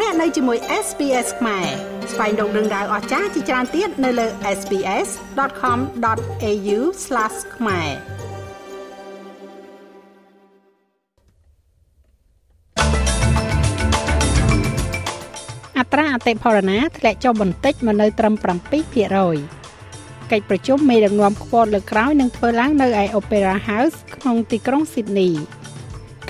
លោកអ្នកនៅជាមួយ SPS ខ្មែរស្វែងរកដឹងដៅអស្ចារ្យជាច្រើនទៀតនៅលើ SPS.com.au/ ខ្មែរអត្រាអតិផរណាធ្លាក់ចុះបន្តិចមកនៅត្រឹម7%កិច្ចប្រជុំមេដឹកនាំខ្ពស់លើក្រោយនឹងធ្វើឡើងនៅឯ Opera House ក្នុងទីក្រុង Sydney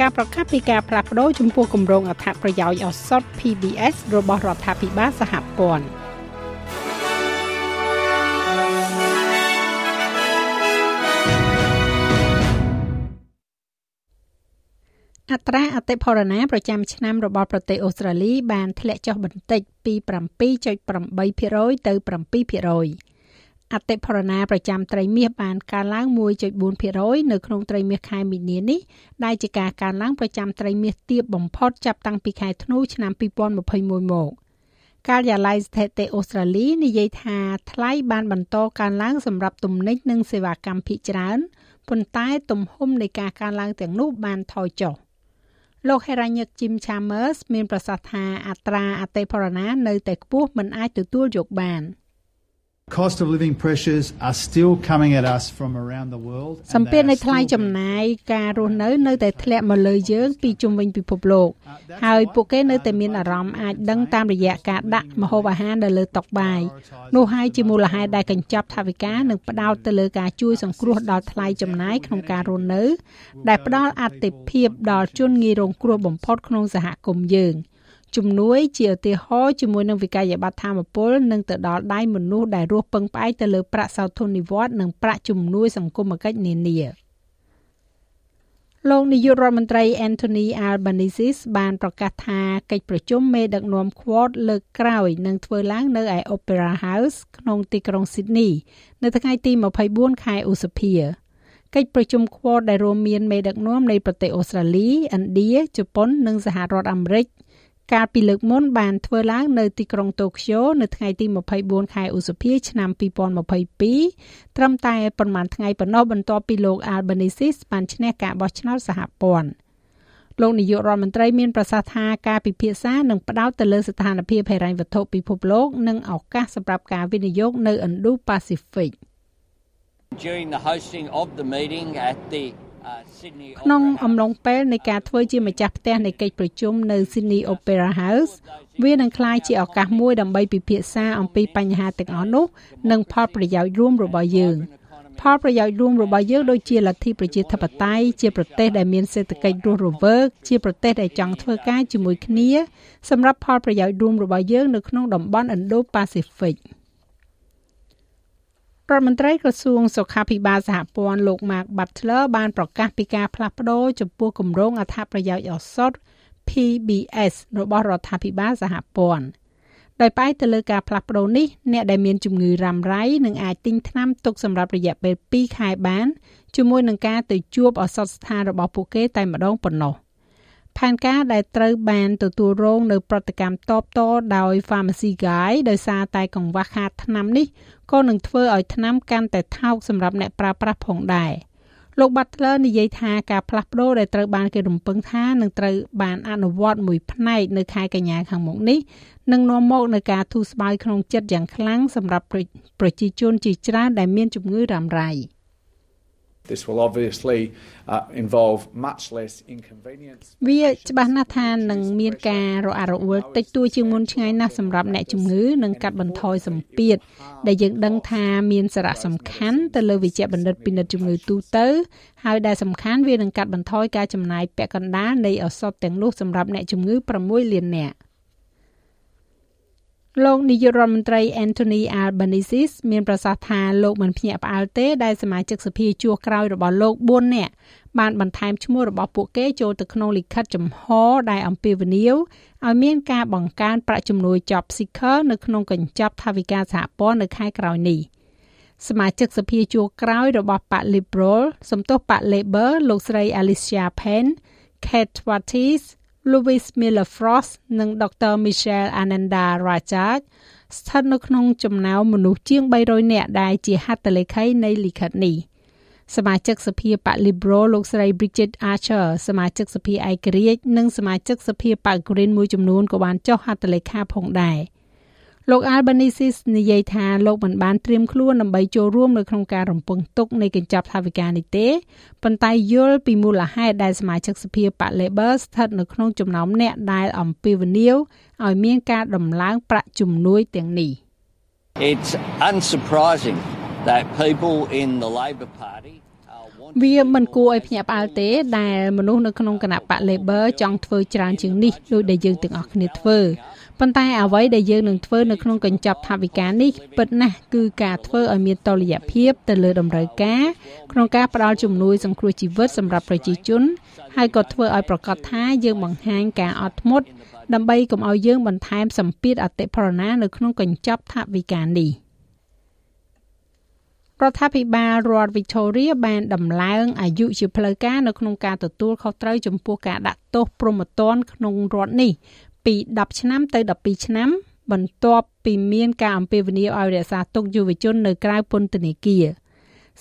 ការប្រកាសពីការផ្លាស់ប្តូរចំពោះគម្រោងអត្ថប្រយោជន៍ឱសថ PBS របស់រដ្ឋាភិបាលសហព័ន្ធអត្រាអតិផរណាប្រចាំឆ្នាំរបស់ប្រទេសអូស្ត្រាលីបានធ្លាក់ចុះបន្តិចពី7.8%ទៅ7%។ អតិផរណាប្រចាំត្រីមាសបានកើនឡើង1.4%នៅក្នុងត្រីមាសខែមីនានេះដែលជាការកើនឡើងប្រចាំត្រីមាសទាបបំផុតចាប់តាំងពីខែធ្នូឆ្នាំ2021មកការិយាល័យស្ថិតិអូស្ត្រាលីនិយាយថាថ្លៃបានបន្តកើនឡើងសម្រាប់ទំនិញនិងសេវាកម្មភាគច្រើនប៉ុន្តែទំហំនៃការកើនឡើងទាំងនោះបានថយចុះលោក Heranyck Jim Chambers មានប្រសាសន៍ថាអត្រាអតិផរណានៅតែខ្ពស់មិនអាចទទួលយកបាន។ Cost of living pressures are still coming at us from around the world. សម្ពាធនៃថ្លៃចំណាយការរស់នៅនៅតែធ្លាក់មកលើយើងពីជុំវិញពិភពលោកហើយពួកគេនៅតែមានអារម្មណ៍អាចដឹងតាមរយៈការដាក់ម្ហូបអាហារនៅលើតុបាយនោះហើយជាមូលហេតុដែលកញ្ចប់ថវិកានឹងផ្ដោតទៅលើការជួយសង្គ្រោះដល់ថ្លៃចំណាយក្នុងការរស់នៅ ដែលផ្ដល់អតិភិបដល់ជនងាយរងគ្រោះបំផុតក្នុងសហគមន៍យើង។ ជំនួយជាឧទាហរណ៍ជាមួយនឹងវិក័យប័ត្រធម្មពលនឹងទៅដល់ដៃមនុស្សដែលរស់ពឹងផ្អែកទៅលើប្រាក់សោធននិវត្តន៍និងប្រាក់ជំនួយសង្គមគិច្ចនានាលោកនាយករដ្ឋមន្ត្រី Anthony Albanese បានប្រកាសថាកិច្ចប្រជុំមេដឹកនាំ Quad លើកក្រោយនឹងធ្វើឡើងនៅឯ Opera House ក្នុងទីក្រុង Sydney នៅថ្ងៃទី24ខែឧសភាកិច្ចប្រជុំ Quad ដែលរួមមានមេដឹកនាំនៃប្រទេសអូស្ត្រាលីឥណ្ឌាជប៉ុននិងសហរដ្ឋអាមេរិក កាលពីលើកមុនបានធ្វើឡើងនៅទីក្រុងតូក្យូនៅថ្ងៃទី24ខែឧសភាឆ្នាំ2022ត្រឹមតែប្រមាណថ្ងៃប៉ុណ្ណោះបន្ទាប់ពីលោក Albanese បានឈ្នះការបោះឆ្នោតសហព័ន្ធលោកនាយករដ្ឋមន្ត្រីមានប្រសាសន៍ថាការពិភាក្សានឹងផ្ដោតទៅលើស្ថានភាពហិរញ្ញវត្ថុពិភពលោកនិងឱកាសសម្រាប់ការវិនិយោគនៅ Indo-Pacific During the hosting of the meeting at the ក្នុងអំឡុងពេលនៃការធ្វើជាម្ចាស់ផ្ទះនៃកិច្ចប្រជុំនៅ Sydney Opera House វានឹងក្លាយជាឱកាសមួយដើម្បីពិភាក្សាអំពីបញ្ហាទាំងអស់នោះនិងផលប្រយោជន៍រួមរបស់យើងផលប្រយោជន៍រួមរបស់យើងដូចជាលទ្ធិប្រជាធិបតេយ្យជាប្រទេសដែលមានសេដ្ឋកិច្ចរស់រវើកជាប្រទេសដែលចង់ធ្វើការជាមួយគ្នាសម្រាប់ផលប្រយោជន៍រួមរបស់យើងនៅក្នុងតំបន់ Indo-Pacific ។ រដ្ឋមន្ត្រីក្រសួងសុខាភិបាលសហព័ន្ធលោក Mark Butler បានប្រកាសពីការផ្លាស់ប្តូរចំពោះគម្រោងអត្ថប្រយោជន៍ឱសថ PBS របស់រដ្ឋាភិបាលសហព័ន្ធដោយផ្អែកទៅលើការផ្លាស់ប្តូរនេះអ្នកដែលមានជំងឺរ៉ាំរ៉ៃនឹងអាចទិញថ្នាំទុកសម្រាប់រយៈពេល2ខែបានជាមួយនឹងការទៅជួបឱសថស្ថានរបស់ពួកគេតែម្ដងប៉ុណ្ណោះ ផែនការដែលត្រូវបានទទួលរងនៅប្រតិកម្មតបតដោយ Pharmacy Guy ដោយសារតែកង្វះខាតថ្នាំនេះក៏នឹងធ្វើឲ្យថ្នាំកាន់តែថោកសម្រាប់អ្នកប្រើប្រាស់ផងដែរលោក Butler និយាយថាការផ្លាស់ប្ដូរដែលត្រូវបានគេរំពឹងថានឹងត្រូវបានអនុវត្តមួយផ្នែកនៅខែកញ្ញាខាងមុខនេះនឹងនាំមកនូវការធូរស្បើយក្នុងចិត្តយ៉ាងខ្លាំងសម្រាប់ប្រជាជនជាច្រើនដែលមានជំងឺរ៉ាំរ៉ៃ។ This will obviously uh, involve much less inconvenience វាច្បាស់ណាស់ថានឹងមានការរអាក់រអួលតិចតួជាងមុនឆ្ងាយណាស់សម្រាប់អ្នកជំងឺនិងកាត់បន្ថយសម្ពាធដែលយើងដឹងថាមានសារៈសំខាន់ទៅលើវិជ្ជបណ្ឌិតពិនិត្យជំងឺទូទៅហើយដែលសំខាន់វានឹងកាត់បន្ថយការចំណាយពាក់កណ្ដាលនៃឱសថទាំងនោះសម្រាប់អ្នកជំងឺ6លាននាក់ លោកនាយករដ្ឋមន្ត្រី Anthony Albanese មានប្រសាសន៍ថាលោកមិនភ្ញាក់ផ្អើលទេដែលសមាជិកសភាជួរក្រោយរបស់លោក4នាក់បានបន្ថែមឈ្មោះរបស់ពួកគេចូលទៅក្នុងលិខិតចំហដែលអំពាវនាវឲ្យមានការបង្កើនប្រាក់ជំនួយ Job Seeker នៅក្នុងកញ្ចប់ថវិកាសហព័ន្ធនៅខែក្រោយនេះសមាជិកសភាជួរក្រោយរបស់បក Liberal សំទោសបក Labor លោកស្រី Alicia Penn Kate Wattis Louis Miller Frost និង Dr. Michelle Ananda Rajak ស្ថិតនៅក្នុងចំណោមមនុស្សជាង300នាក់ដែលជាហត្ថលេខីនៃលិខិតនេះសមាជិកសភាបក Liberal លោកស្រី Bridget Archer សមាជិកសភាឯករាជ្យនិងសមាជិកសភាបក Green មួយចំនួនក៏បានចុះហត្ថលេខាផងដែរ លោក Albanese និយាយថាលោកមិនបានត្រៀមខ្លួនដើម្បីចូលរួមនៅក្នុងការរំពឹងទុកនៃកញ្ចប់ថវិកានេះទេប៉ុន្តែយល់ពីមូលហេតុដែលសមាជិកសភាបក Labor ស្ថិតនៅក្នុងចំណោមអ្នកដែលអំពាវនាវឲ្យមានការដំឡើងប្រាក់ជំនួយទាំងនេះ It's unsurprising that people in the Labor Party វាមិនគួរឲ្យភ្ញាក់ផ្អើលទេដែលមនុស្សនៅក្នុងគណៈបក Labor ចង់ធ្វើច្រើនជាងនេះដោយដែលយើងទាំងអស់គ្នាធ្វើ ប៉ុន្តែអ្វីដែលយើងនឹងធ្វើនៅក្នុងកញ្ចប់ថវិកានេះពិតណាស់គឺការធ្វើឲ្យមានតុល្យភាពទៅលើតម្រូវការក្នុងការផ្តល់ជំនួយសង្គ្រោះជីវិតសម្រាប់ប្រជាជនហើយក៏ធ្វើឲ្យប្រកាសថាយើងបង្ហាញការអត់ធ្មត់ដើម្បីកុំឲ្យយើងបន្ថែមសម្ពាធអតិផរណានៅក្នុងកញ្ចប់ថវិកានេះរដ្ឋាភិបាលរដ្ឋ Victoria បានដំឡើងអាយុជាផ្លូវការនៅក្នុងការទទួលខុសត្រូវចំពោះការដាក់ទោសព្រហ្មទណ្ឌក្នុងរដ្ឋនេះ ពី10ឆ្នាំទៅ12ឆ្នាំ បន្ទាប់ពីមានការអំពាវនាវឲ្យរក្សាទុកយុវជននៅក្រៅពន្ធនាគារ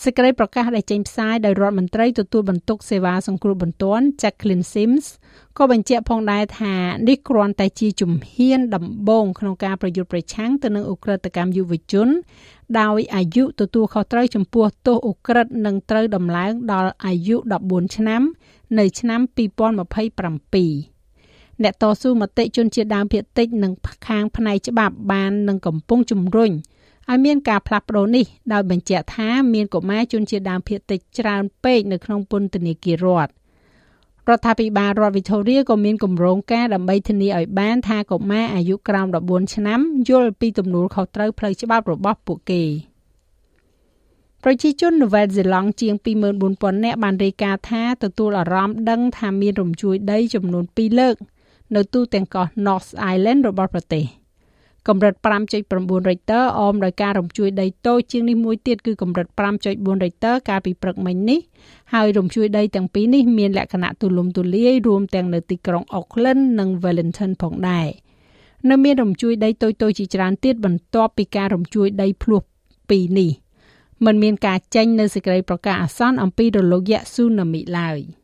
សេចក្តីប្រកាសដែលចេញផ្សាយដោយរដ្ឋមន្ត្រីទទួលបន្ទុកសេវាសង្គ្រោះបន្ទាន់ Jacqueline Sims ក៏បញ្ជាក់ផងដែរថានេះគ្រាន់តែជាជំហានដំបូងក្នុងការប្រយុទ្ធប្រឆាំងទៅនឹងអ ுக ្រិតកម្មយុវជន ដោយអាយុទទួលខុសត្រូវចំពោះទោសអ ுக ្រិតនឹងត្រូវដំឡើងដល់អាយុ14ឆ្នាំ នៅឆ្នាំ2027 អ្នកតស៊ូមតិជនជាតិដើមភាគតិចនិងខាងផ្នែកច្បាប់បាននឹងកំពុងជំរុញឲ្យមានការផ្លាស់ប្ដូរនេះដោយបញ្ជាក់ថាមានកុមារជនជាតិដើមភាគតិចច្រើនពេកនៅក្នុងពន្ធនាគាររដ្ឋរដ្ឋាភិបាលរដ្ឋវីតូរីក៏មានគម្រោងការដើម្បីធានាឲ្យបានថាកុមារអាយុក្រោម14ឆ្នាំយល់ពីទំនួលខុសត្រូវផ្លូវច្បាប់របស់ពួកគេប្រជាជននូវែលសេឡង់ជាង24000នាក់បានរាយការណ៍ថាទទួលអារម្មណ៍ដឹងថាមានរំជួយដីចំនួន2លើក នៅទូទាំងកោះ North Island របស់ប្រទេសកម្រិត5.9 Richter អមដោយការរំជួយដីតូចជាងនេះមួយទៀតគឺកម្រិត5.4 Richter កាលពីព្រឹកមិញនេះហើយរំជួយដីទាំងពីរនេះមានលក្ខណៈទូលំទូលាយរួមទាំងនៅទីក្រុង Auckland និង Wellington ផងដែរនៅមានរំជួយដីតូចៗជាច្រើនទៀតបន្ទាប់ពីការរំជួយដីភ្លោះពីរនេះมันមានការចេញនៅសេចក្តីប្រកាសអាសន្នអំពីរលកយក្សស៊ូណាមីឡើយ។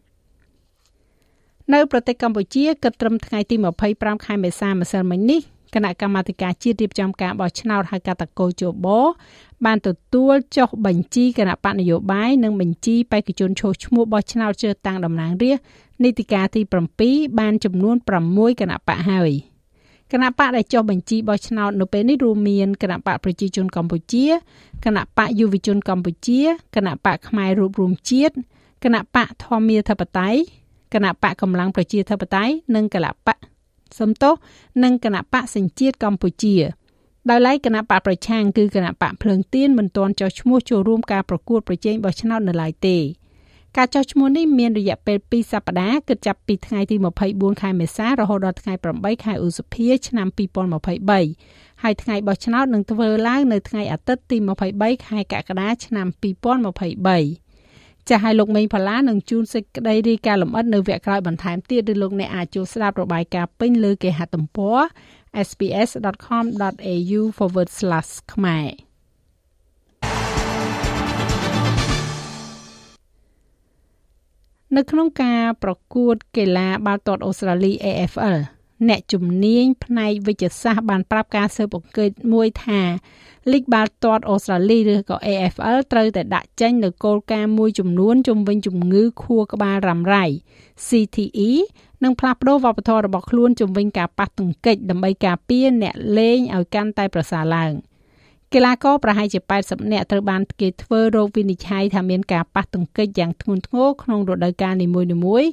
នៅប្រទេសកម្ពុជាគិតត្រឹមថ្ងៃទី25ខែមេសាម្សិលមិញនេះគណៈកម្មាធិការជាតិរៀបចំការបោះឆ្នោតហៅកាត់តកោជបបានទទួលចុះបញ្ជីគណៈបកនយោបាយនិងបញ្ជីបេក្ខជនឈោះឈ្មោះបោះឆ្នោតជ្រើសតាំងតំណាងរាស្ត្រនីតិកាលទី7បានចំនួន6គណៈបកហើយគណៈបកដែលចុះបញ្ជីបោះឆ្នោតនៅពេលនេះរួមមានគណៈបកប្រជាជនកម្ពុជាគណៈបកយុវជនកម្ពុជាគណៈបកផ្នែករួបរวมជាតិគណៈបកធម្មាធិបតេយ្យ គណៈបកកម្លាំងប្រជាធិបតេយ្យនិងគណៈបកសំទោសនិងគណៈបកសញ្ជាតិកម្ពុជាដោយឡែកគណៈបកប្រឆាំងគឺគណៈបកភ្លើងទៀនមិនទាន់ចុះឈ្មោះចូលរួមការប្រកួតប្រជែងបោះឆ្នោតនៅឡើយទេការចុះឈ្មោះនេះមានរយៈពេល2សប្តាហ៍គិតចាប់ពីថ្ងៃទី24ខែមេសារហូតដល់ថ្ងៃ8ខែឧសភាឆ្នាំ2023ហើយថ្ងៃបោះឆ្នោតនឹងធ្វើឡើងនៅថ្ងៃអាទិត្យទី23ខែកក្កដាឆ្នាំ2023 ចាស់ឲ្យលោកមេងផល្លានឹងជួនសេចក្តីរីការលម្អិតនៅវគ្គក្រោយបន្ថែមទៀតឬលោកអ្នកអាចចូលស្ដាប់របាយការណ៍ពេញលើគេហទំព័រ sps.com.au/ ខ្មែរនៅក្នុងការប្រកួតកីឡាបាល់ទាត់អូស្ត្រាលី AFL អ្នកជំនាញផ្នែកវិទ្យាសាស្ត្របានប្រាប់ការស៊ើបអង្កេតមួយថាលីកបាល់ទាត់អូស្ត្រាលីឬក៏ AFL ត្រូវតែដាក់ចេញនូវគោលការណ៍មួយចំនួនជំវិញជំងឺខួរក្បាលរ៉ាំរ៉ៃ CTE និងផ្លាស់ប្តូរវប្បធម៌របស់ខ្លួនជំវិញការប៉ះទង្គិចដើម្បីការពារអ្នកលេងឲ្យកាន់តែប្រសើរឡើង។ កីឡាករប្រហែលជា80នាក់ត្រូវបានគេធ្វើរោគវិនិច្ឆ័យថាមានការប៉ះទង្គិចយ៉ាងធ្ងន់ធ្ងរក្នុងរដូវកាលនីមួយៗ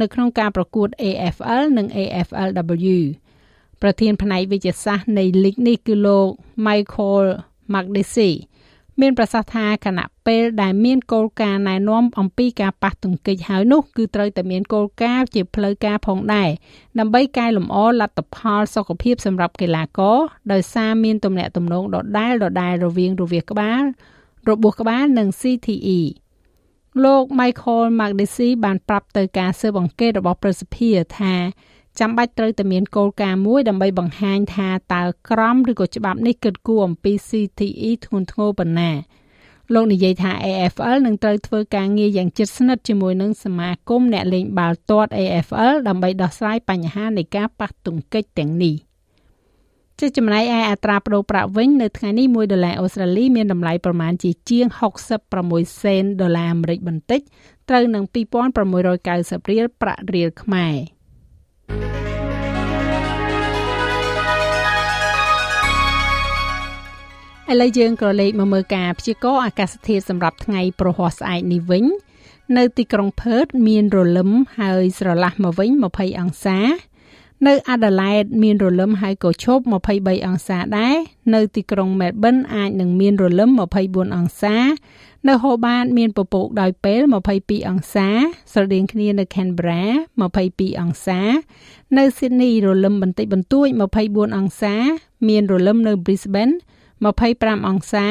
នៅក្នុងការប្រកួត AFL និង AFLW ប្រធានផ្នែកវិទ្យាសាស្ត្រនៃលីកនេះគឺលោក Michael Magdisi មានប្រសាសន៍ថាគណៈពេលដែលមានគោលការណ៍ណែនាំអំពីការប៉ះទង្គិចហើយនោះគឺត្រូវតែមានគោលការណ៍ជាផ្លូវការផងដែរដើម្បីកែលម្អលទ្ធផលសុខភាពសម្រាប់កីឡាករដោយសារមានទំនាក់ទំនងដដែលដដែលរវាងរវាសក្បាលរបួសក្បាលនិង CTE លោក Michael Magdisi បានប្រាប់ទៅការស៊ើបអង្កេតរបស់ប្រសិទ្ធិថា ចាំបាច់ត្រូវតែមានគោលការណ៍មួយដើម្បីបង្ហាញថាតើក្រមឬក៏ច្បាប់នេះគិតគូរអំពី CTE ធ្ងន់ធ្ងរប៉ុណ្ណាលោកនិយាយថា AFL នឹងត្រូវធ្វើការងារយ៉ាងជិតស្និទ្ធជាមួយនឹងសមាគមអ្នកលេងបាល់ទាត់ AFL ដើម្បីដោះស្រាយបញ្ហានៃការប៉ះទង្គិចទាំងនេះជាចំណែកឯអត្រាប្តូរប្រាក់វិញនៅថ្ងៃនេះ1ដុល្លារអូស្ត្រាលីមានតម្លៃប្រមាណជាជាង66សេនដុល្លារអាមេរិកបន្តិចត្រូវនឹង2690រៀលប្រាក់រៀលខ្មែរ ឥឡូវយើងក៏លេខមកមើលការព្យាករណ៍អាកាសធាតុសម្រាប់ថ្ងៃប្រហ័សស្អែកនេះវិញ នៅទីក្រុងផឺតមានរលឹមហើយស្រឡះមកវិញ20អង្សា នៅអាដាលេដមានរលឹមហើយក៏ឈប់23អង្សាដែរនៅទីក្រុងមែលប៊នអាចនឹងមានរលឹម24អង្សា នៅហូបាតមានពពកដោយពេល22អង្សា ស្រដៀងគ្នានៅ Canberra 22អង្សា នៅ Sydney រលឹមបន្តិចបន្តួច24អង្សា មានរលឹមនៅ Brisbane 25អង្សា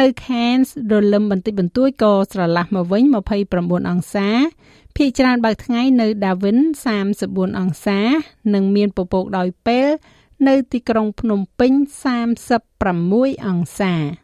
នៅ Cairns រលឹមបន្តិចបន្តួចក៏ស្រឡះមកវិញ29អង្សាភាគច្រើនបើកថ្ងៃនៅ Darwin 34អង្សា និងមានពពកដោយពេល នៅទីក្រុងភ្នំពេញ36អង្សា